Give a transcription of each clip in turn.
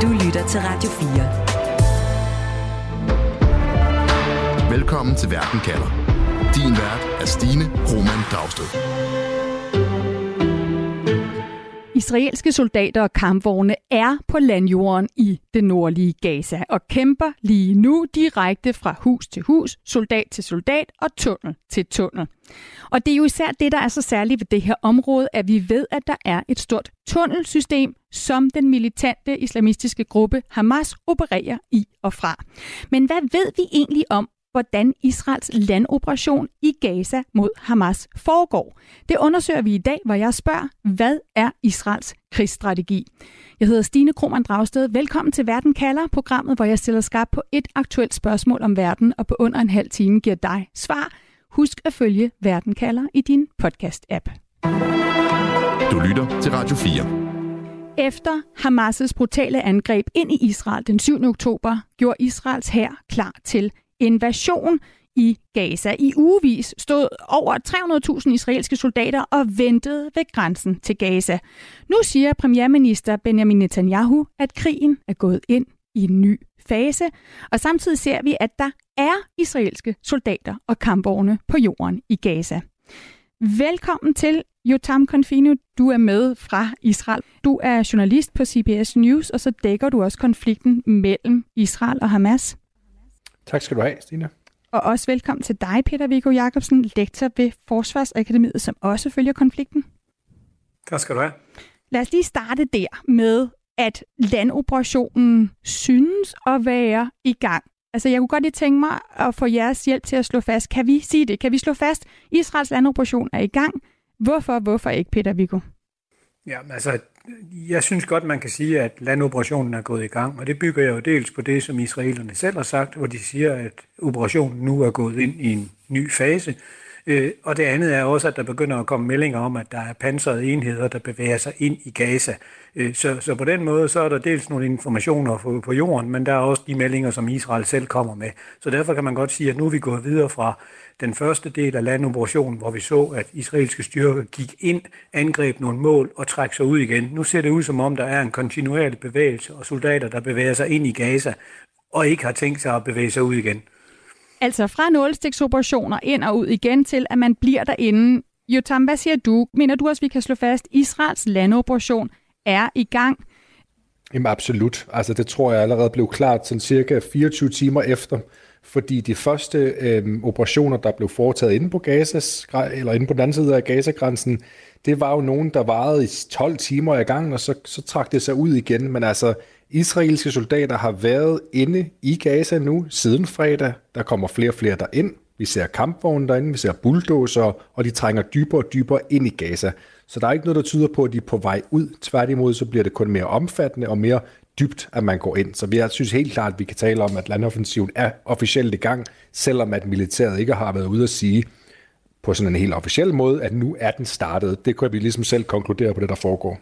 Du lytter til Radio 4. Velkommen til Verden kalder. Din vært er Stine Roman Dragsted. Israelske soldater og kampvogne er på landjorden i det nordlige Gaza og kæmper lige nu direkte fra hus til hus, soldat til soldat og tunnel til tunnel. Og det er jo især det, der er så særligt ved det her område, at vi ved, at der er et stort tunnelsystem, som den militante islamistiske gruppe Hamas opererer i og fra. Men hvad ved vi egentlig om, hvordan Israels landoperation i Gaza mod Hamas foregår. Det undersøger vi i dag, hvor jeg spørger, hvad er Israels krigsstrategi? Jeg hedder Stine Krohmann Dragsted. Velkommen til Verden kalder, programmet, hvor jeg stiller skarp på et aktuelt spørgsmål om verden, og på under en halv time giver dig svar. Husk at følge Verden kalder i din podcast-app. Du lytter til Radio 4. Efter Hamas' brutale angreb ind i Israel den 7. oktober, gjorde Israels hær klar til invasion i Gaza. I ugevis stod over 300.000 israelske soldater og ventede ved grænsen til Gaza. Nu siger premierminister Benjamin Netanyahu, at krigen er gået ind i en ny fase, og samtidig ser vi, at der er israelske soldater og kampvogne på jorden i Gaza. Velkommen til Jotam Konfino. Du er med fra Israel. Du er journalist på CBS News, og så dækker du også konflikten mellem Israel og Hamas. Tak skal du have, Stine. Og også velkommen til dig, Peter Viggo Jacobsen, lektor ved Forsvarsakademiet, som også følger konflikten. Tak skal du have. Lad os lige starte der med, at landoperationen synes at være i gang. Altså, jeg kunne godt lige tænke mig at få jeres hjælp til at slå fast. Kan vi sige det? Kan vi slå fast, at Israels landoperation er i gang? Hvorfor, hvorfor ikke, Peter Viggo? Ja, altså, jeg synes godt, man kan sige, at landoperationen er gået i gang, og det bygger jeg jo dels på det, som israelerne selv har sagt, hvor de siger, at operationen nu er gået ind i en ny fase. Øh, og det andet er også, at der begynder at komme meldinger om, at der er pansrede enheder, der bevæger sig ind i Gaza. Øh, så, så på den måde, så er der dels nogle informationer på, på jorden, men der er også de meldinger, som Israel selv kommer med. Så derfor kan man godt sige, at nu er vi gået videre fra den første del af landoperationen, hvor vi så, at israelske styrker gik ind, angreb nogle mål og trak sig ud igen. Nu ser det ud som om, der er en kontinuerlig bevægelse og soldater, der bevæger sig ind i Gaza og ikke har tænkt sig at bevæge sig ud igen. Altså fra nålestiksoperationer ind og ud igen til, at man bliver derinde. Jotam, hvad siger du? Mener du også, vi kan slå fast, at Israels landoperation er i gang? Jamen absolut. Altså det tror jeg allerede blev klart sådan cirka 24 timer efter, fordi de første øh, operationer, der blev foretaget inde på Gazas, eller inde på den anden side af Gazagrænsen, det var jo nogen, der varede i 12 timer i gang, og så, så trak det sig ud igen. Men altså, israelske soldater har været inde i Gaza nu siden fredag. Der kommer flere og flere derind. Vi ser kampvogne derinde, vi ser bulldozer, og de trænger dybere og dybere ind i Gaza. Så der er ikke noget, der tyder på, at de er på vej ud. Tværtimod, så bliver det kun mere omfattende og mere dybt, at man går ind. Så vi synes helt klart, at vi kan tale om, at landoffensiven er officielt i gang, selvom at militæret ikke har været ude at sige på sådan en helt officiel måde, at nu er den startet. Det kan vi ligesom selv konkludere på det, der foregår.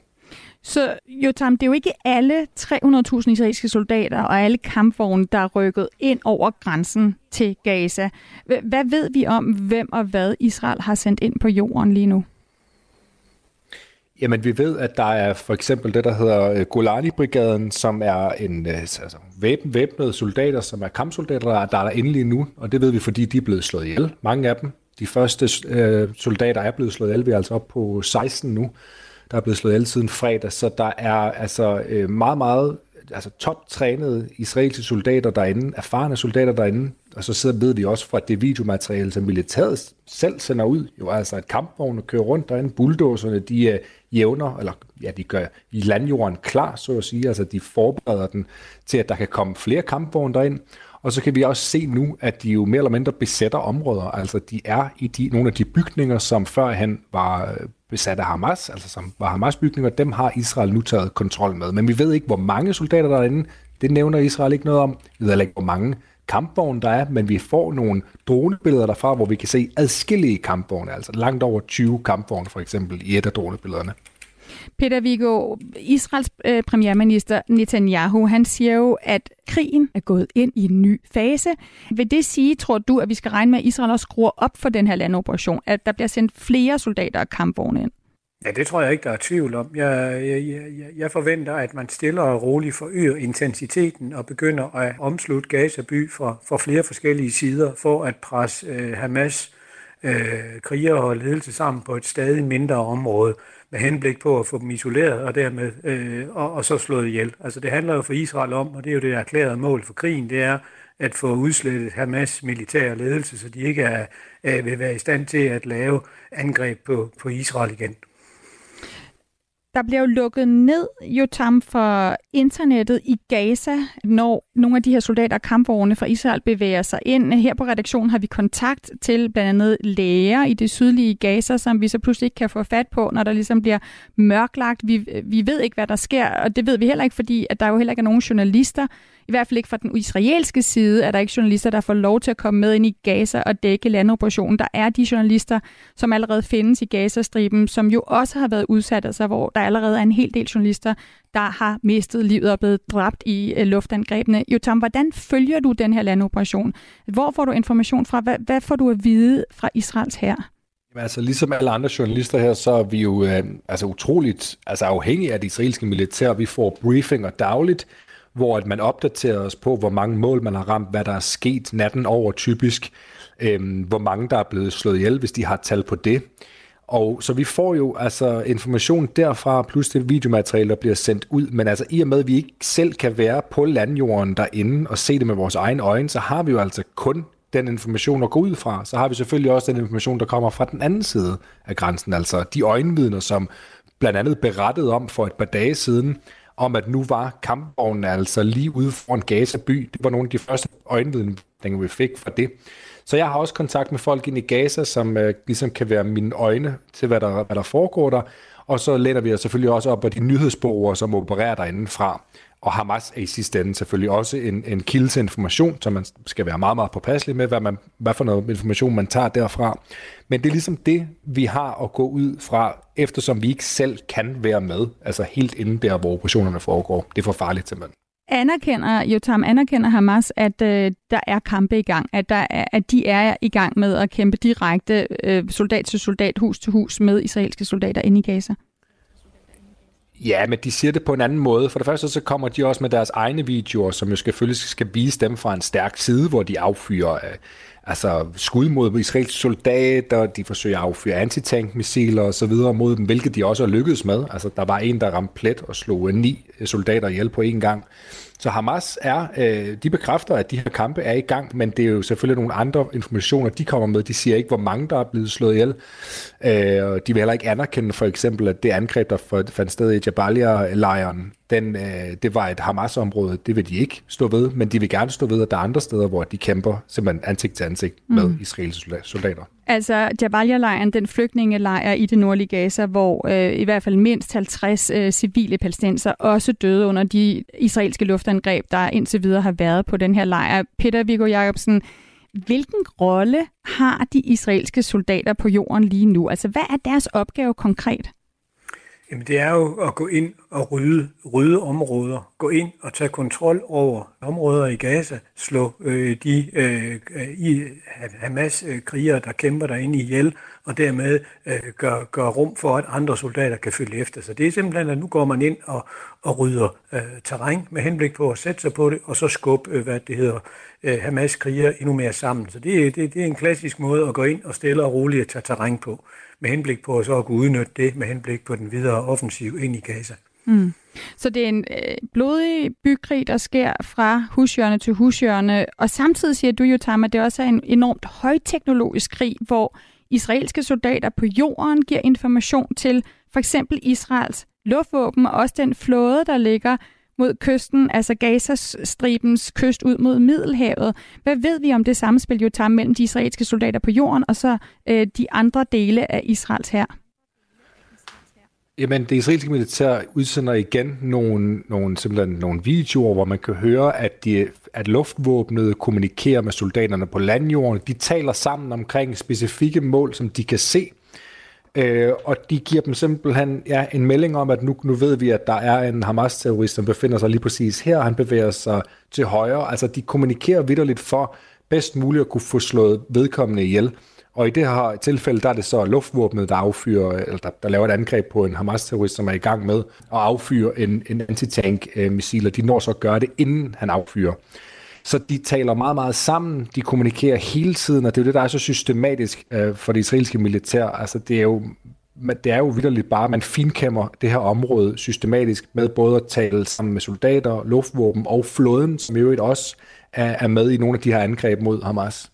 Så Jotam, det er jo ikke alle 300.000 israelske soldater og alle kampvogne, der er rykket ind over grænsen til Gaza. Hvad ved vi om, hvem og hvad Israel har sendt ind på jorden lige nu? Jamen, vi ved, at der er for eksempel det, der hedder øh, Golani-brigaden, som er en øh, altså, væbn, væbnede soldater, som er kampsoldater, der, er der lige nu, og det ved vi, fordi de er blevet slået ihjel. Mange af dem. De første øh, soldater er blevet slået ihjel, vi er altså op på 16 nu, der er blevet slået ihjel siden fredag, så der er altså øh, meget, meget altså toptrænede israelske soldater derinde, erfarne soldater derinde, og så sidder, ved vi også fra det videomateriale, som militæret selv sender ud, jo altså et kampvogn og kører rundt derinde, bulldozerne, de øh, jævner, eller ja, de gør i landjorden klar, så at sige, altså de forbereder den til, at der kan komme flere kampvogne derind, og så kan vi også se nu, at de jo mere eller mindre besætter områder, altså de er i de, nogle af de bygninger, som førhen var øh, besat af Hamas, altså som var Hamas-bygninger, dem har Israel nu taget kontrol med. Men vi ved ikke, hvor mange soldater der er inde. Det nævner Israel ikke noget om. Vi ved ikke, hvor mange kampvogne der er, men vi får nogle dronebilleder derfra, hvor vi kan se adskillige kampvogne, altså langt over 20 kampvogne for eksempel i et af dronebillederne. Peter Viggo, Israels øh, premierminister Netanyahu, han siger jo, at krigen er gået ind i en ny fase. Vil det sige, tror du, at vi skal regne med, at Israel også skruer op for den her landoperation, at der bliver sendt flere soldater og kampvogne ind? Ja, det tror jeg ikke, der er tvivl om. Jeg, jeg, jeg forventer, at man stiller og roligt forøger intensiteten og begynder at omslutte Gaza by fra, fra flere forskellige sider for at presse øh, Hamas øh, kriger og ledelse sammen på et stadig mindre område med henblik på at få dem isoleret og dermed øh, og, og så slået ihjel. Altså det handler jo for Israel om, og det er jo det erklærede mål for krigen, det er at få udslettet Hamas militære ledelse, så de ikke er, er, vil være i stand til at lave angreb på, på Israel igen. Der bliver jo lukket ned, Jotam, for internettet i Gaza, når nogle af de her soldater og kampvogne fra Israel bevæger sig ind. Her på redaktionen har vi kontakt til blandt andet læger i det sydlige Gaza, som vi så pludselig ikke kan få fat på, når der ligesom bliver mørklagt. Vi, vi ved ikke, hvad der sker, og det ved vi heller ikke, fordi at der jo heller ikke er nogen journalister, i hvert fald ikke fra den israelske side, er der ikke journalister, der får lov til at komme med ind i Gaza og dække landoperationen. Der er de journalister, som allerede findes i Gazastriben, som jo også har været udsat, altså hvor der allerede er en hel del journalister, der har mistet livet og blevet dræbt i uh, luftangrebene. Jotam, hvordan følger du den her landoperation? Hvor får du information fra? Hvad, hvad får du at vide fra Israels her? Jamen, altså, ligesom alle andre journalister her, så er vi jo øh, altså, utroligt altså, afhængige af det israelske militær. Vi får briefinger dagligt hvor at man opdaterer os på, hvor mange mål man har ramt, hvad der er sket natten over typisk, øh, hvor mange der er blevet slået ihjel, hvis de har tal på det. Og så vi får jo altså information derfra, plus det videomateriale, der bliver sendt ud. Men altså i og med, at vi ikke selv kan være på landjorden derinde og se det med vores egen øjne, så har vi jo altså kun den information at gå ud fra. Så har vi selvfølgelig også den information, der kommer fra den anden side af grænsen. Altså de øjenvidner, som blandt andet berettede om for et par dage siden, om, at nu var kampvognen altså lige ude foran Gaza by. Det var nogle af de første øjenvidninger, vi fik fra det. Så jeg har også kontakt med folk ind i Gaza, som øh, ligesom kan være mine øjne til, hvad der, hvad der foregår der. Og så læner vi os selvfølgelig også op af de nyhedsbureauer, som opererer derinde fra. Og Hamas er i sidste ende selvfølgelig også en, en kilde til information, så man skal være meget, meget påpasselig med, hvad, man, hvad for noget information man tager derfra. Men det er ligesom det, vi har at gå ud fra, eftersom vi ikke selv kan være med, altså helt inden der, hvor operationerne foregår. Det er for farligt simpelthen. Anerkender, Jotam, anerkender Hamas, at øh, der er kampe i gang, at, der er, at de er i gang med at kæmpe direkte øh, soldat til soldat, hus til hus med israelske soldater inde i Gaza? Ja, men de siger det på en anden måde. For det første så kommer de også med deres egne videoer, som jo selvfølgelig skal vise dem fra en stærk side, hvor de affyrer øh, altså skud mod israelske soldater, de forsøger at affyre antitankmissiler og så videre mod dem, hvilket de også har lykkedes med. Altså der var en, der ramte plet og slog ni eh, soldater ihjel på én gang. Så Hamas er, øh, de bekræfter, at de her kampe er i gang, men det er jo selvfølgelig nogle andre informationer, de kommer med. De siger ikke, hvor mange der er blevet slået ihjel. Øh, de vil heller ikke anerkende for eksempel, at det angreb, der fandt sted i Jabalia-lejren, den, øh, det var et Hamas-område. Det vil de ikke stå ved, men de vil gerne stå ved, at der er andre steder, hvor de kæmper simpelthen ansigt til ansigt mm. med israelske soldater. Altså Jabalia-lejren, den flygtningelejr i det nordlige Gaza, hvor øh, i hvert fald mindst 50 øh, civile palæstinenser også døde under de israelske luftangreb, der indtil videre har været på den her lejr. Peter Viggo Jacobsen, hvilken rolle har de israelske soldater på jorden lige nu? Altså hvad er deres opgave konkret? Jamen det er jo at gå ind og rydde, rydde områder, gå ind og tage kontrol over områder i Gaza, slå øh, de øh, i Hamas-krigere, der kæmper derinde ihjel, og dermed øh, gør, gør rum for, at andre soldater kan følge efter. Så det er simpelthen, at nu går man ind og, og rydder øh, terræn med henblik på at sætte sig på det, og så skubbe, øh, hvad det hedder, øh, Hamas-krigere endnu mere sammen. Så det, det, det er en klassisk måde at gå ind og stille og roligt at tage terræn på med henblik på at så at kunne udnytte det med henblik på den videre offensiv ind i Gaza. Mm. Så det er en øh, blodig bykrig, der sker fra husjørne til husjørne, og samtidig siger du jo, Tam, at det også er en enormt højteknologisk krig, hvor israelske soldater på jorden giver information til for eksempel Israels luftvåben, og også den flåde, der ligger mod kysten, altså Gazastribens kyst ud mod Middelhavet. Hvad ved vi om det samspil, jo tager mellem de israelske soldater på jorden og så øh, de andre dele af Israels her? Jamen, det israelske militær udsender igen nogle, nogle, simpelthen nogle videoer, hvor man kan høre, at, de, at luftvåbnet kommunikerer med soldaterne på landjorden. De taler sammen omkring specifikke mål, som de kan se. Øh, og de giver dem simpelthen ja, en melding om, at nu, nu ved vi, at der er en Hamas-terrorist, som befinder sig lige præcis her. Han bevæger sig til højre. Altså, de kommunikerer vidderligt for bedst muligt at kunne få slået vedkommende ihjel. Og i det her tilfælde, der er det så luftvåbnet, der affyrer, eller der, der laver et angreb på en Hamas-terrorist, som er i gang med at affyre en, en antitank-missil, øh, og de når så at gøre det, inden han affyrer. Så de taler meget, meget sammen, de kommunikerer hele tiden, og det er jo det, der er så systematisk øh, for det israelske militær. Altså det er jo det er jo vidderligt bare, at man finkæmmer det her område systematisk med både at tale sammen med soldater, luftvåben og flåden, som jo også er, er med i nogle af de her angreb mod Hamas.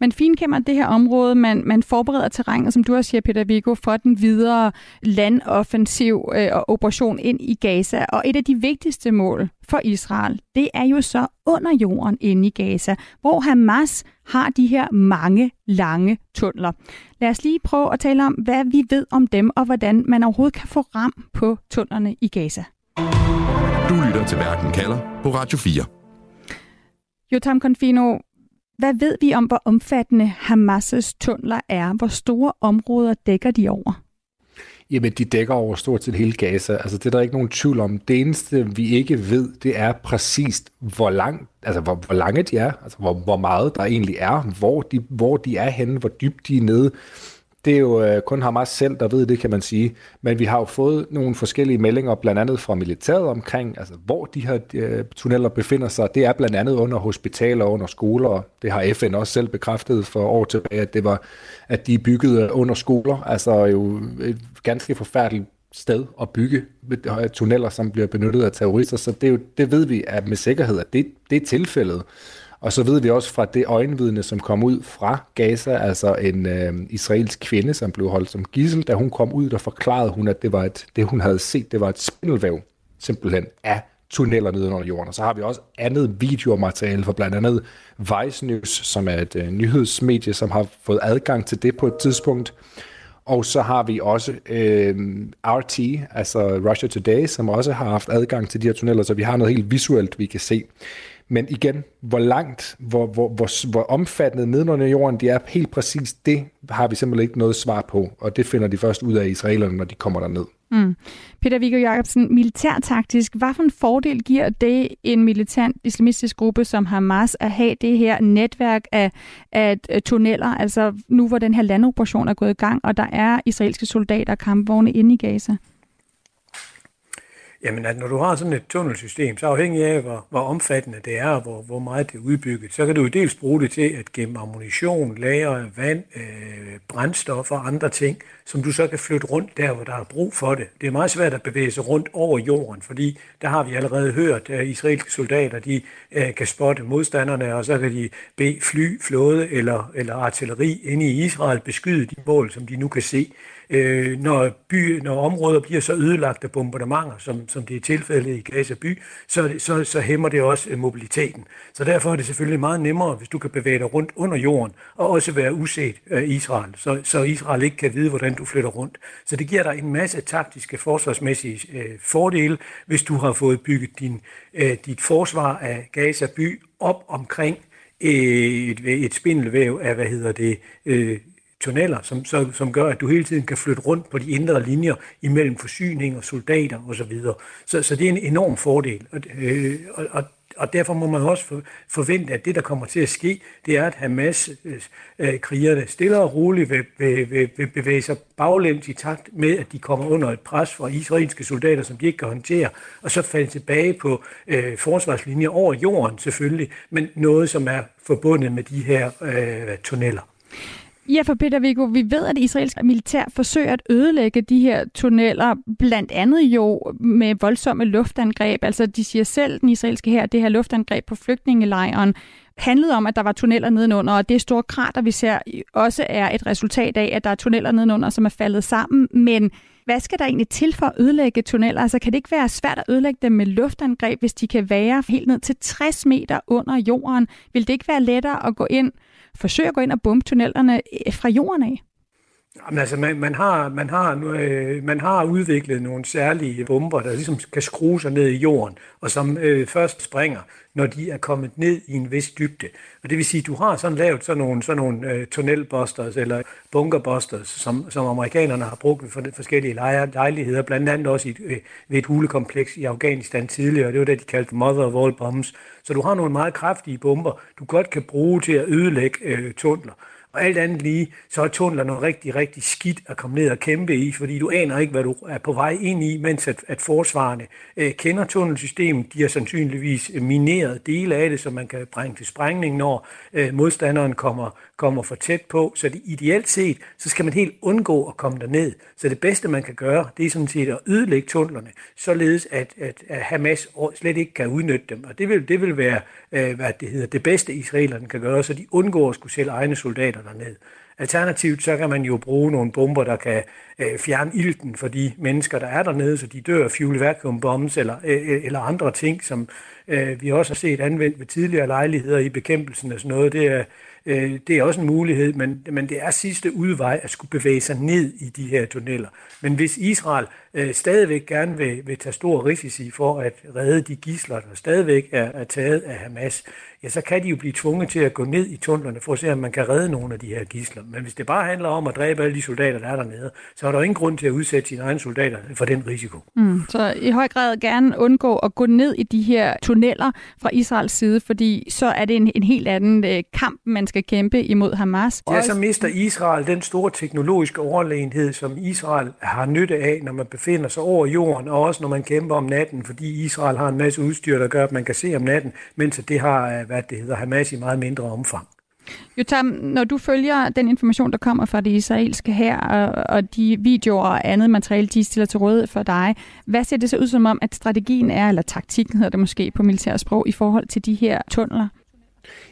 Man finkæmmer det her område, man, man forbereder terrænet, som du også siger, Peter Viggo, for den videre landoffensiv øh, og operation ind i Gaza. Og et af de vigtigste mål for Israel, det er jo så under jorden inde i Gaza, hvor Hamas har de her mange lange tunneler. Lad os lige prøve at tale om, hvad vi ved om dem, og hvordan man overhovedet kan få ram på tunnelerne i Gaza. Du lytter til Verden kalder på Radio 4. Jotam Confino, hvad ved vi om, hvor omfattende Hamas' tunneler er? Hvor store områder dækker de over? Jamen, de dækker over stort set hele Gaza. Altså, det er der ikke nogen tvivl om. Det eneste, vi ikke ved, det er præcist, hvor, langt, altså, hvor, hvor lange de er, altså, hvor, hvor meget der egentlig er, hvor de, hvor de er henne, hvor dybt de er nede det er jo øh, kun Hamas selv, der ved det, kan man sige. Men vi har jo fået nogle forskellige meldinger, blandt andet fra militæret omkring, altså hvor de her øh, tunneller befinder sig. Det er blandt andet under hospitaler og under skoler. Det har FN også selv bekræftet for år tilbage, at det var, at de er bygget øh, under skoler. Altså jo et ganske forfærdeligt sted at bygge øh, tunneller, som bliver benyttet af terrorister. Så det, er jo, det ved vi at med sikkerhed, at det, det er tilfældet. Og så ved vi også fra det øjenvidne, som kom ud fra Gaza, altså en øh, israelsk kvinde, som blev holdt som gissel, da hun kom ud, der forklarede hun, at det, var et, det hun havde set, det var et spindelvæv simpelthen af tunneller nede under jorden. Og så har vi også andet videomateriale fra blandt andet Vice News, som er et øh, nyhedsmedie, som har fået adgang til det på et tidspunkt. Og så har vi også øh, RT, altså Russia Today, som også har haft adgang til de her tunneller, så vi har noget helt visuelt, vi kan se. Men igen, hvor langt, hvor, hvor, hvor, hvor omfattende nedenunder jorden de er, helt præcis det har vi simpelthen ikke noget svar på, og det finder de først ud af israelerne, når de kommer derned. Mm. Peter Viggo Jacobsen, militærtaktisk, hvad for en fordel giver det en militant islamistisk gruppe som Hamas at have det her netværk af, af tunneller, altså nu hvor den her landoperation er gået i gang, og der er israelske soldater og kampvogne inde i Gaza? Jamen, at når du har sådan et tunnelsystem, så afhængig af, hvor, hvor omfattende det er, og hvor, hvor meget det er udbygget, så kan du jo dels bruge det til at gemme ammunition, lager af vand, øh, brændstof og andre ting, som du så kan flytte rundt der, hvor der er brug for det. Det er meget svært at bevæge sig rundt over jorden, fordi der har vi allerede hørt, at israelske soldater de, øh, kan spotte modstanderne, og så kan de bede fly, flåde eller, eller artilleri inde i Israel beskyde de mål, som de nu kan se øh, når, by, når områder bliver så ødelagt af bombardementer, som, som det er tilfældet i Gaza by, så, så, så hæmmer det også øh, mobiliteten. Så derfor er det selvfølgelig meget nemmere, hvis du kan bevæge dig rundt under jorden, og også være uset af Israel, så, så Israel ikke kan vide, hvordan du flytter rundt. Så det giver dig en masse taktiske forsvarsmæssige øh, fordele, hvis du har fået bygget din, øh, dit forsvar af Gaza by op omkring øh, et, et spindelvæv af, hvad hedder det, øh, tunneller, som, så, som gør, at du hele tiden kan flytte rundt på de indre linjer imellem forsyninger, soldater osv. Så, så, så det er en enorm fordel. Og, øh, og, og, og derfor må man også for, forvente, at det, der kommer til at ske, det er, at Hamas-krigerne øh, øh stille og roligt vil, vil, vil, vil bevæge sig baglæns i takt med, at de kommer under et pres fra israelske soldater, som de ikke kan håndtere, og så falde tilbage på øh, forsvarslinjer over jorden selvfølgelig, men noget, som er forbundet med de her øh, tunneller. Ja, for Peter Viggo, vi ved, at israelsk militær forsøger at ødelægge de her tunneller, blandt andet jo med voldsomme luftangreb. Altså, de siger selv, den israelske her, det her luftangreb på flygtningelejren, handlede om, at der var tunneller nedenunder, og det store krater, vi ser, også er et resultat af, at der er tunneller nedenunder, som er faldet sammen. Men hvad skal der egentlig til for at ødelægge tunneller? Altså kan det ikke være svært at ødelægge dem med luftangreb, hvis de kan være helt ned til 60 meter under jorden? Vil det ikke være lettere at gå ind forsøge at gå ind og bombe tunnellerne øh, fra jorden af? Jamen, altså, man, man, har, man, har, øh, man har udviklet nogle særlige bomber, der ligesom kan skrue sig ned i jorden, og som øh, først springer, når de er kommet ned i en vis dybde. Og det vil sige, at du har sådan lavet sådan nogle, sådan nogle øh, tunnelbusters eller bunkerbusters, som, som amerikanerne har brugt for forskellige lejligheder, blandt andet også i, øh, ved et hulekompleks i Afghanistan tidligere, det var det, de kaldte mother of all bombs. Så du har nogle meget kraftige bomber, du godt kan bruge til at ødelægge øh, tunneler. Og alt andet lige, så er tunneler noget rigtig, rigtig skidt at komme ned og kæmpe i, fordi du aner ikke, hvad du er på vej ind i, mens at, at forsvarende øh, kender tunnelsystemet. De har sandsynligvis øh, mineret dele af det, så man kan bringe til sprængning, når øh, modstanderen kommer, kommer for tæt på. Så det, ideelt set, så skal man helt undgå at komme derned. Så det bedste, man kan gøre, det er sådan set at ødelægge tunnelerne, således at, at, at Hamas slet ikke kan udnytte dem. Og det vil, det vil være øh, hvad det hedder, det bedste israelerne kan gøre, så de undgår at skulle sælge egne soldater derned. Alternativt så kan man jo bruge nogle bomber, der kan øh, fjerne ilten for de mennesker, der er dernede, så de dør af fuel bombs eller, øh, øh, eller andre ting, som øh, vi også har set anvendt ved tidligere lejligheder i bekæmpelsen af sådan noget. Det er, øh, det er også en mulighed, men, men det er sidste udvej at skulle bevæge sig ned i de her tunneller. Men hvis Israel øh, stadigvæk gerne vil, vil tage stor risici for at redde de gisler, der stadigvæk er, er taget af Hamas, ja, så kan de jo blive tvunget til at gå ned i tunnelerne for at se, om man kan redde nogle af de her gisler. Men hvis det bare handler om at dræbe alle de soldater, der er dernede, så er der ingen grund til at udsætte sine egne soldater for den risiko. Mm, så i høj grad gerne undgå at gå ned i de her tunneller fra Israels side, fordi så er det en, en helt anden øh, kamp, man skal kæmpe imod Hamas. Ja, så mister Israel den store teknologiske overlegenhed, som Israel har nytte af, når man befinder sig over jorden, og også når man kæmper om natten, fordi Israel har en masse udstyr, der gør, at man kan se om natten, mens det har, hvad det hedder, Hamas i meget mindre omfang. Jotam, når du følger den information, der kommer fra det israelske her, og, og de videoer og andet materiale, de stiller til rådighed for dig, hvad ser det så ud som om, at strategien er, eller taktikken hedder det måske på militærsprog, i forhold til de her tunneler?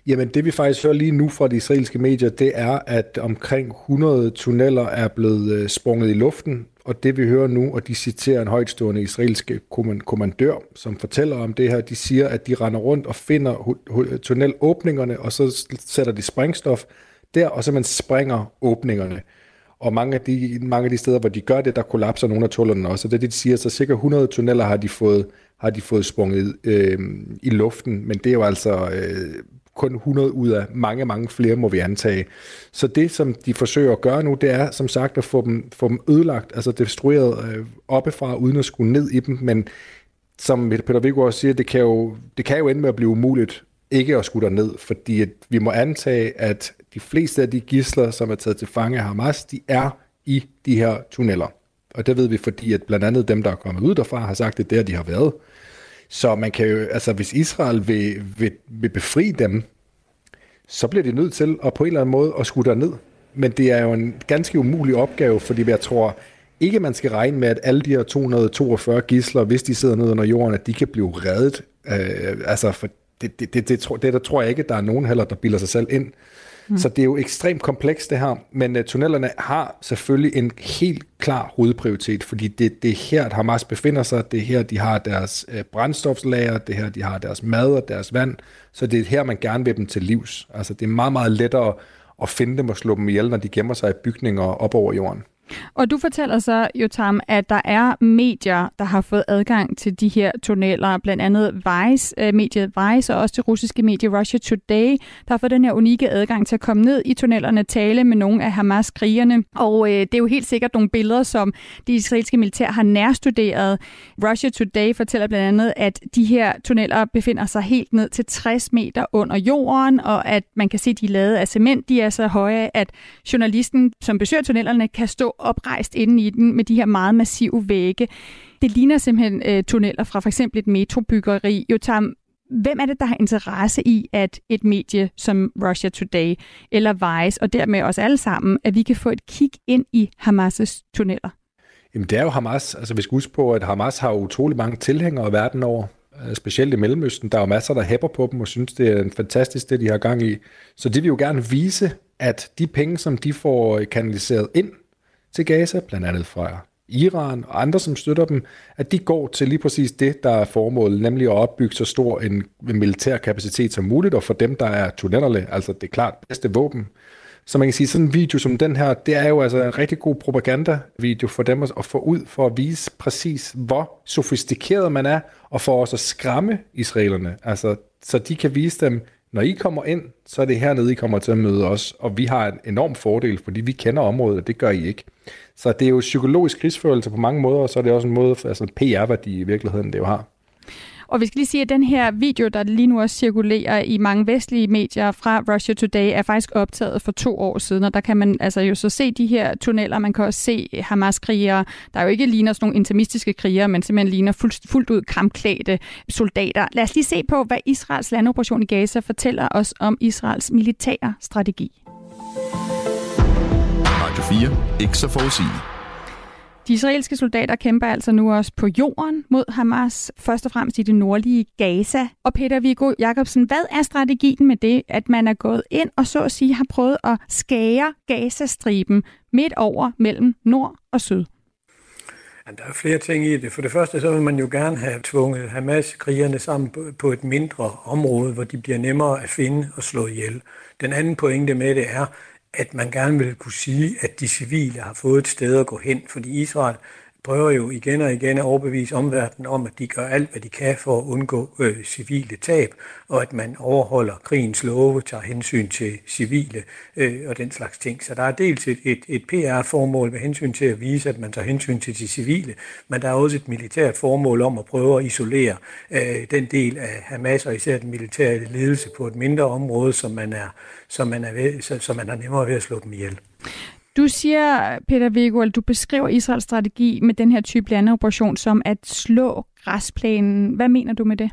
Jamen det vi faktisk hører lige nu fra de israelske medier, det er, at omkring 100 tunneller er blevet øh, sprunget i luften, og det vi hører nu, og de citerer en højtstående israelske kommandør, som fortæller om det her, de siger, at de render rundt og finder tunnelåbningerne, og så sætter de sprængstof der, og så man springer åbningerne. Og mange af, de, mange af de steder, hvor de gør det, der kollapser nogle af tunnelerne også. Og det de siger, så cirka 100 tunneller har de fået, har de fået sprunget øh, i luften, men det er jo altså øh, kun 100 ud af mange, mange flere, må vi antage. Så det, som de forsøger at gøre nu, det er som sagt at få dem, få dem ødelagt, altså destrueret øh, oppefra, uden at skulle ned i dem, men som Peter Viggo også siger, det kan, jo, det kan jo ende med at blive umuligt ikke at skulle ned, fordi at vi må antage, at de fleste af de gisler, som er taget til fange af Hamas, de er i de her tunneller. Og det ved vi, fordi at blandt andet dem, der er kommet ud derfra, har sagt, at det er der, de har været. Så man kan jo, altså hvis Israel vil, vil, vil befri dem, så bliver de nødt til at på en eller anden måde at skulle ned. Men det er jo en ganske umulig opgave, fordi jeg tror ikke, man skal regne med, at alle de her 242 gisler, hvis de sidder nede under jorden, at de kan blive reddet. Øh, altså, for det, det, det, det, det, det der tror jeg ikke, der er nogen heller, der bilder sig selv ind. Mm. Så det er jo ekstremt komplekst det her, men uh, tunnelerne har selvfølgelig en helt klar hovedprioritet, fordi det, det er her, at Hamas befinder sig, det er her, de har deres uh, brændstofslager, det er her, de har deres mad og deres vand, så det er her, man gerne vil dem til livs. Altså det er meget, meget lettere at finde dem og slå dem ihjel, når de gemmer sig i bygninger op over jorden. Og du fortæller så, Jotam, at der er medier, der har fået adgang til de her tunneller, blandt andet Vice, øh, mediet Vice og også det russiske medie Russia Today, der har fået den her unikke adgang til at komme ned i tunnellerne, tale med nogle af Hamas-krigerne. Og øh, det er jo helt sikkert nogle billeder, som det israelske militær har nærstuderet. Russia Today fortæller blandt andet, at de her tunneller befinder sig helt ned til 60 meter under jorden, og at man kan se, at de er lavet af cement. De er så høje, at journalisten, som besøger tunnellerne, kan stå oprejst inde i den med de her meget massive vægge. Det ligner simpelthen øh, tunneller fra for eksempel et metrobyggeri. Jotam, hvem er det, der har interesse i, at et medie som Russia Today eller Vice, og dermed os alle sammen, at vi kan få et kig ind i Hamas' tunneller? Jamen det er jo Hamas. Altså vi skal huske på, at Hamas har utrolig mange tilhængere verden over. Øh, specielt i Mellemøsten. Der er jo masser, der hæpper på dem og synes, det er en fantastisk det, de har gang i. Så de vil jo gerne vise, at de penge, som de får kanaliseret ind til Gaza, blandt andet fra Iran og andre, som støtter dem, at de går til lige præcis det, der er formålet, nemlig at opbygge så stor en militær kapacitet som muligt, og for dem, der er tunnelerne, altså det klart bedste våben. Så man kan sige, sådan en video som den her, det er jo altså en rigtig god propaganda-video for dem at få ud, for at vise præcis, hvor sofistikeret man er, og for også at skræmme israelerne. Altså, så de kan vise dem, når I kommer ind, så er det hernede, I kommer til at møde os, og vi har en enorm fordel, fordi vi kender området, og det gør I ikke. Så det er jo psykologisk krigsførelse på mange måder, og så er det også en måde, altså PR-værdi i virkeligheden, det jo har. Og vi skal lige sige, at den her video, der lige nu også cirkulerer i mange vestlige medier fra Russia Today, er faktisk optaget for to år siden, og der kan man altså jo så se de her tunneller. Man kan også se Hamas-krigere, der jo ikke ligner sådan nogle intimistiske krigere, men simpelthen ligner fuldt, fuldt ud kramklædte soldater. Lad os lige se på, hvad Israels landoperation i Gaza fortæller os om Israels militære strategi. Radio 4. Ikke så forudsigeligt. De israelske soldater kæmper altså nu også på jorden mod Hamas, først og fremmest i det nordlige Gaza. Og Peter Viggo Jacobsen, hvad er strategien med det, at man er gået ind og så at sige har prøvet at skære Gazastriben midt over mellem nord og syd? Ja, der er flere ting i det. For det første så vil man jo gerne have tvunget Hamas-krigerne sammen på et mindre område, hvor de bliver nemmere at finde og slå ihjel. Den anden pointe med det er, at man gerne vil kunne sige, at de civile har fået et sted at gå hen, fordi Israel prøver jo igen og igen at overbevise omverdenen om, at de gør alt, hvad de kan for at undgå øh, civile tab, og at man overholder krigens love, tager hensyn til civile øh, og den slags ting. Så der er dels et, et, et PR-formål med hensyn til at vise, at man tager hensyn til de civile, men der er også et militært formål om at prøve at isolere øh, den del af Hamas, og især den militære ledelse på et mindre område, som man er, som man er, ved, så, man er nemmere ved at slå dem ihjel. Du siger, Peter Viggo, at du beskriver Israels strategi med den her type landeoperation som at slå græsplænen. Hvad mener du med det?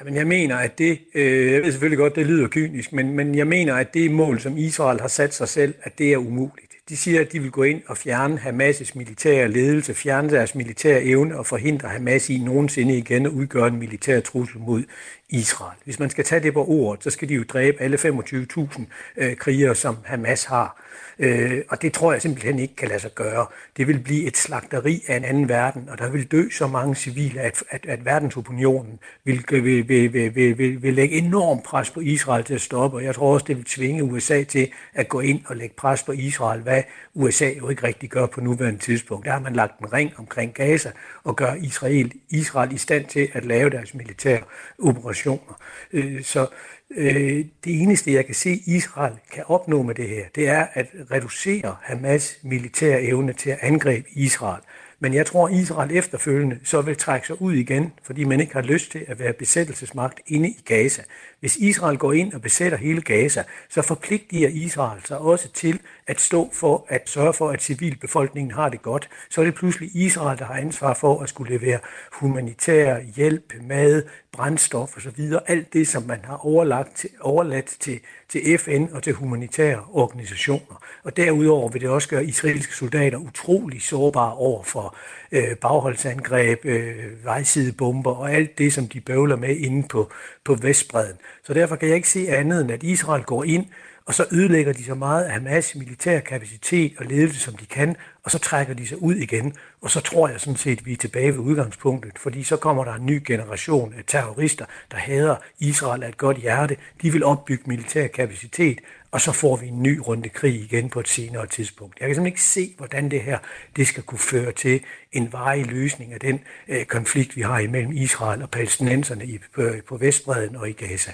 Jamen, jeg mener, at det, øh, jeg ved selvfølgelig godt, det lyder kynisk, men, men jeg mener, at det mål, som Israel har sat sig selv, at det er umuligt. De siger, at de vil gå ind og fjerne Hamas' militære ledelse, fjerne deres militære evne og forhindre Hamas i nogensinde igen at udgøre en militær trussel mod Israel. Hvis man skal tage det på ordet, så skal de jo dræbe alle 25.000 øh, krigere, som Hamas har. Øh, og det tror jeg simpelthen ikke kan lade sig gøre. Det vil blive et slagteri af en anden verden, og der vil dø så mange civile, at, at, at verdensopinionen vil, vil, vil, vil, vil, vil, vil lægge enorm pres på Israel til at stoppe, og jeg tror også, det vil tvinge USA til at gå ind og lægge pres på Israel, hvad USA jo ikke rigtig gør på nuværende tidspunkt. Der har man lagt en ring omkring Gaza og gør Israel, Israel i stand til at lave deres militære operationer. Øh, så Øh, det eneste, jeg kan se, Israel kan opnå med det her, det er at reducere Hamas militære evne til at angribe Israel. Men jeg tror, at Israel efterfølgende så vil trække sig ud igen, fordi man ikke har lyst til at være besættelsesmagt inde i Gaza. Hvis Israel går ind og besætter hele Gaza, så forpligter Israel sig også til at stå for at sørge for, at civilbefolkningen har det godt. Så er det pludselig Israel, der har ansvar for at skulle levere humanitær hjælp, mad, brændstof osv. Alt det, som man har overlagt til, overladt til, til FN og til humanitære organisationer. Og derudover vil det også gøre israelske soldater utrolig sårbare over for øh, bagholdsangreb, øh, vejsidebomber og alt det, som de bøvler med inde på, på Vestbreden. Så derfor kan jeg ikke se andet end, at Israel går ind, og så ødelægger de så meget af Hamas militær kapacitet og ledelse, som de kan, og så trækker de sig ud igen. Og så tror jeg sådan set, at vi er tilbage ved udgangspunktet, fordi så kommer der en ny generation af terrorister, der hader Israel af et godt hjerte. De vil opbygge militær kapacitet, og så får vi en ny runde krig igen på et senere tidspunkt. Jeg kan simpelthen ikke se, hvordan det her det skal kunne føre til en varig løsning af den øh, konflikt, vi har imellem Israel og palæstinenserne i, på, på Vestbreden og i Gaza.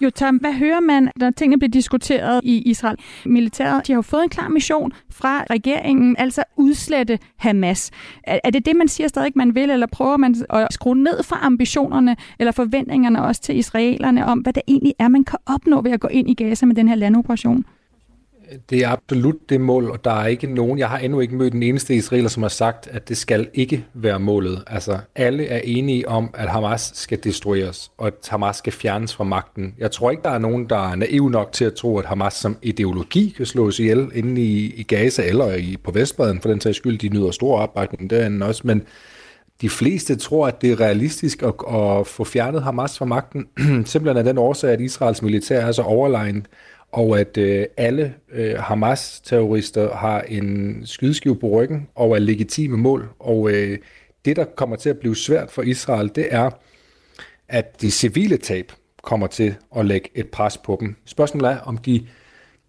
Jo, Tom, hvad hører man, når tingene bliver diskuteret i Israel? Militæret, de har jo fået en klar mission fra regeringen, altså udslette Hamas. Er, er det det, man siger stadig, man vil, eller prøver man at skrue ned for ambitionerne eller forventningerne også til israelerne om, hvad det egentlig er, man kan opnå ved at gå ind i Gaza med den her landoperation? Det er absolut det mål, og der er ikke nogen, jeg har endnu ikke mødt den eneste israeler, som har sagt, at det skal ikke være målet. Altså, alle er enige om, at Hamas skal destrueres, og at Hamas skal fjernes fra magten. Jeg tror ikke, der er nogen, der er naiv nok til at tro, at Hamas som ideologi kan slås ihjel inde i, i Gaza eller i, på Vestbreden, for den sags skyld, de nyder stor opbakning derinde også, men de fleste tror, at det er realistisk at, at få fjernet Hamas fra magten, simpelthen af den årsag, at Israels militær er så overlegen, og at øh, alle øh, Hamas-terrorister har en skydeskive på ryggen og er legitime mål. Og øh, det, der kommer til at blive svært for Israel, det er, at de civile tab kommer til at lægge et pres på dem. Spørgsmålet er, om de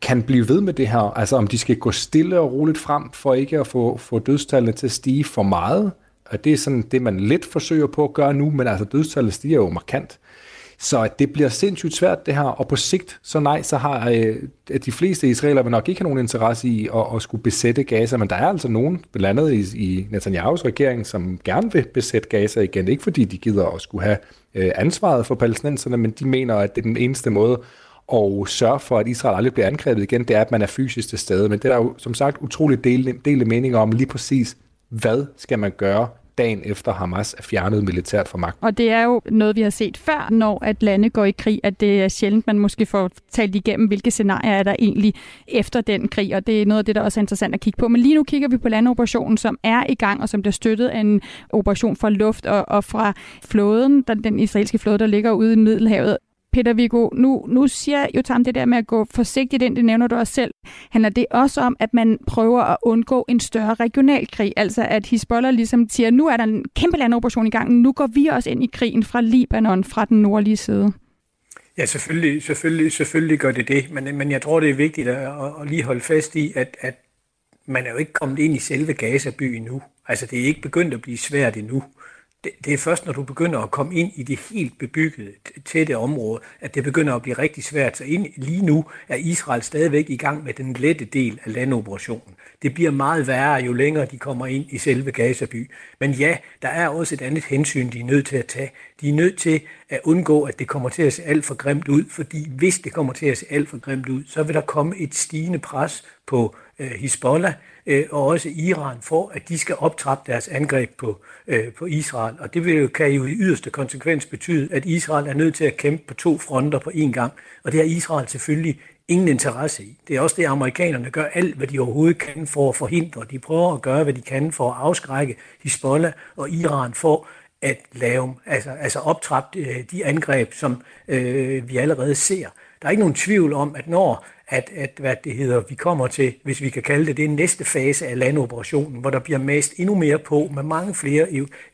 kan blive ved med det her, altså om de skal gå stille og roligt frem, for ikke at få, få dødstallene til at stige for meget. Og det er sådan det, man lidt forsøger på at gøre nu, men altså dødstallet stiger jo markant. Så det bliver sindssygt svært det her, og på sigt, så nej, så har øh, de fleste israeler vil nok ikke have nogen interesse i at, at skulle besætte Gaza, men der er altså nogen, blandt andet i, i Netanyahus regering, som gerne vil besætte Gaza igen. Ikke fordi de gider at skulle have øh, ansvaret for palæstinenserne, men de mener, at det er den eneste måde at sørge for, at Israel aldrig bliver angrebet igen, det er, at man er fysisk til stede. Men det er der jo som sagt utroligt dele, dele meninger om lige præcis, hvad skal man gøre dagen efter Hamas er fjernet militært fra magten. Og det er jo noget, vi har set før, når at lande går i krig, at det er sjældent, man måske får talt igennem, hvilke scenarier er der egentlig efter den krig, og det er noget af det, der også er interessant at kigge på. Men lige nu kigger vi på landoperationen, som er i gang, og som bliver støttet af en operation fra luft og, og fra flåden, den, den israelske flåde, der ligger ude i Middelhavet. Peter Viggo, nu, nu siger Jotam det der med at gå forsigtigt ind, det nævner du også selv. Handler det også om, at man prøver at undgå en større regional krig? Altså at Hezbollah ligesom siger, nu er der en kæmpe landoperation i gang, nu går vi også ind i krigen fra Libanon, fra den nordlige side. Ja, selvfølgelig, selvfølgelig, selvfølgelig gør det det, men, men jeg tror, det er vigtigt at, at lige holde fast i, at, at man er jo ikke kommet ind i selve Gaza-by endnu. Altså, det er ikke begyndt at blive svært endnu det, det er først, når du begynder at komme ind i det helt bebyggede, tætte område, at det begynder at blive rigtig svært. Så ind, lige nu er Israel stadigvæk i gang med den lette del af landoperationen. Det bliver meget værre, jo længere de kommer ind i selve Gazaby. Men ja, der er også et andet hensyn, de er nødt til at tage. De er nødt til at undgå, at det kommer til at se alt for grimt ud, fordi hvis det kommer til at se alt for grimt ud, så vil der komme et stigende pres på øh, Hezbollah, øh, og også Iran for, at de skal optrappe deres angreb på, øh, på Israel. Og det vil jo, kan jo i yderste konsekvens betyde, at Israel er nødt til at kæmpe på to fronter på én gang. Og det har Israel selvfølgelig ingen interesse i. Det er også det, amerikanerne gør alt, hvad de overhovedet kan for at forhindre. De prøver at gøre, hvad de kan for at afskrække Hezbollah og Iran for at lave, altså, altså optrappe øh, de angreb, som øh, vi allerede ser. Der er ikke nogen tvivl om, at når at, at hvad det hedder, vi kommer til, hvis vi kan kalde det, det er næste fase af landoperationen, hvor der bliver mast endnu mere på med mange flere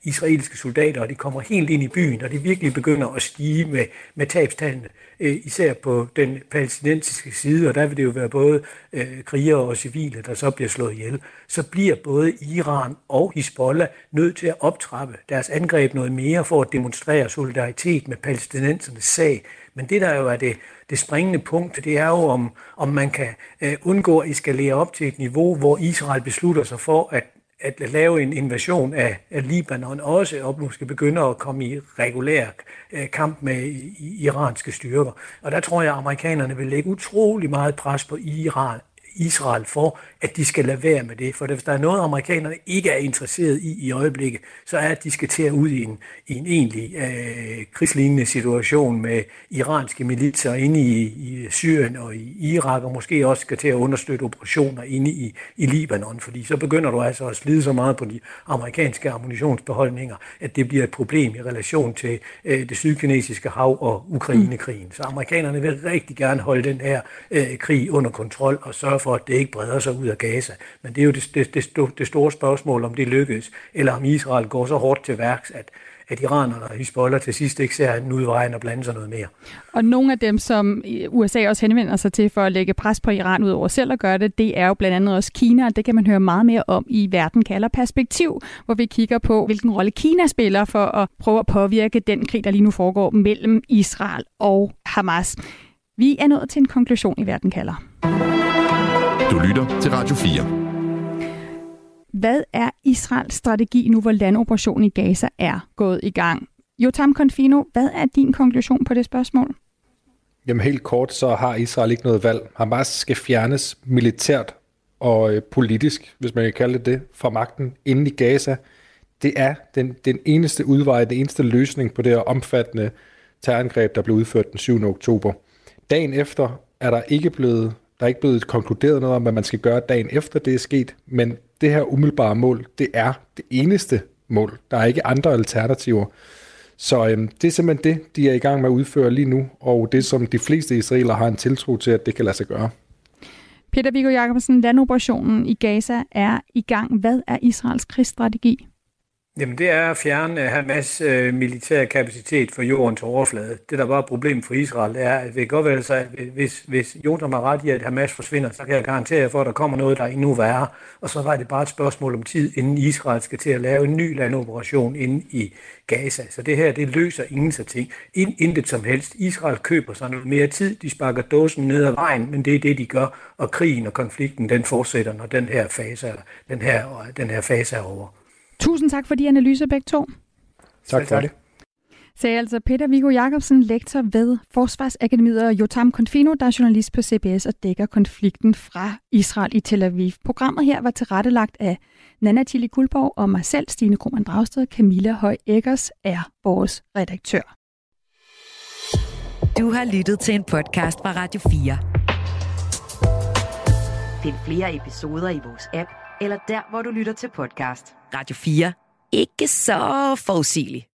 israelske soldater, og de kommer helt ind i byen, og de virkelig begynder at stige med, med tabstallene, øh, især på den palæstinensiske side, og der vil det jo være både øh, krigere og civile, der så bliver slået ihjel, så bliver både Iran og Hezbollah nødt til at optrappe deres angreb noget mere for at demonstrere solidaritet med palæstinensernes sag. Men det, der jo er det, det springende punkt, det er jo, om, om man kan øh, undgå at eskalere op til et niveau, hvor Israel beslutter sig for at, at lave en invasion af, af Libanon også, og måske begynder at komme i regulær øh, kamp med iranske styrker. Og der tror jeg, at amerikanerne vil lægge utrolig meget pres på Iran, Israel for, at de skal lade være med det. For hvis der er noget, amerikanerne ikke er interesseret i i øjeblikket, så er, at de skal til at ud i en, i en egentlig øh, krigslignende situation med iranske militser inde i, i Syrien og i Irak, og måske også skal til at understøtte operationer inde i, i Libanon, fordi så begynder du altså at slide så meget på de amerikanske ammunitionsbeholdninger, at det bliver et problem i relation til øh, det sydkinesiske hav og Ukrainekrigen. Så amerikanerne vil rigtig gerne holde den her øh, krig under kontrol og sørge for, at det ikke breder sig ud af Gaza. Men det er jo det, det, det, det store spørgsmål, om det lykkes, eller om Israel går så hårdt til værks, at, at iranerne og Hezbollah til sidst ikke ser en udvej og blande sig noget mere. Og nogle af dem, som USA også henvender sig til for at lægge pres på Iran ud over selv at gøre det, det er jo blandt andet også Kina, og det kan man høre meget mere om i Verden kalder perspektiv, hvor vi kigger på, hvilken rolle Kina spiller for at prøve at påvirke den krig, der lige nu foregår mellem Israel og Hamas. Vi er nået til en konklusion i Verden kalder. Du lytter til Radio 4. Hvad er Israels strategi nu, hvor landoperationen i Gaza er gået i gang? Jotam Confino, hvad er din konklusion på det spørgsmål? Jamen helt kort, så har Israel ikke noget valg. Hamas skal fjernes militært og øh, politisk, hvis man kan kalde det det, fra magten inde i Gaza. Det er den, den eneste udvej, den eneste løsning på det her omfattende terrorangreb, der blev udført den 7. oktober. Dagen efter er der ikke blevet der er ikke blevet konkluderet noget om, hvad man skal gøre dagen efter det er sket, men det her umiddelbare mål, det er det eneste mål. Der er ikke andre alternativer. Så øhm, det er simpelthen det, de er i gang med at udføre lige nu, og det som de fleste israelere har en tiltro til, at det kan lade sig gøre. Peter Viggo Jacobsen, landoperationen i Gaza er i gang. Hvad er Israels krigsstrategi? Jamen det er at fjerne Hamas øh, militær kapacitet for jordens overflade. Det der bare er problem for Israel, det er, at det kan godt være, at hvis, hvis Jotam har ret i, at Hamas forsvinder, så kan jeg garantere for, at der kommer noget, der er endnu værre. Og så var det bare et spørgsmål om tid, inden Israel skal til at lave en ny landoperation inde i Gaza. Så det her, det løser ingen så ting. Intet som helst. Israel køber sig noget mere tid. De sparker dåsen ned ad vejen, men det er det, de gør. Og krigen og konflikten, den fortsætter, når den her fase, den her, den her fase er over. Tusind tak for de analyser begge to. Tak for det. Sagde altså Peter Viggo Jacobsen, lektor ved Forsvarsakademiet og Jotam Konfino, der er journalist på CBS og dækker konflikten fra Israel i Tel Aviv. Programmet her var tilrettelagt af Nana Tilly Kulborg og mig selv, Stine Krohmann Dragsted. Camilla Høj Eggers er vores redaktør. Du har lyttet til en podcast fra Radio 4. Find flere episoder i vores app, eller der, hvor du lytter til podcast. Radio 4. Ikke så forudsigelig.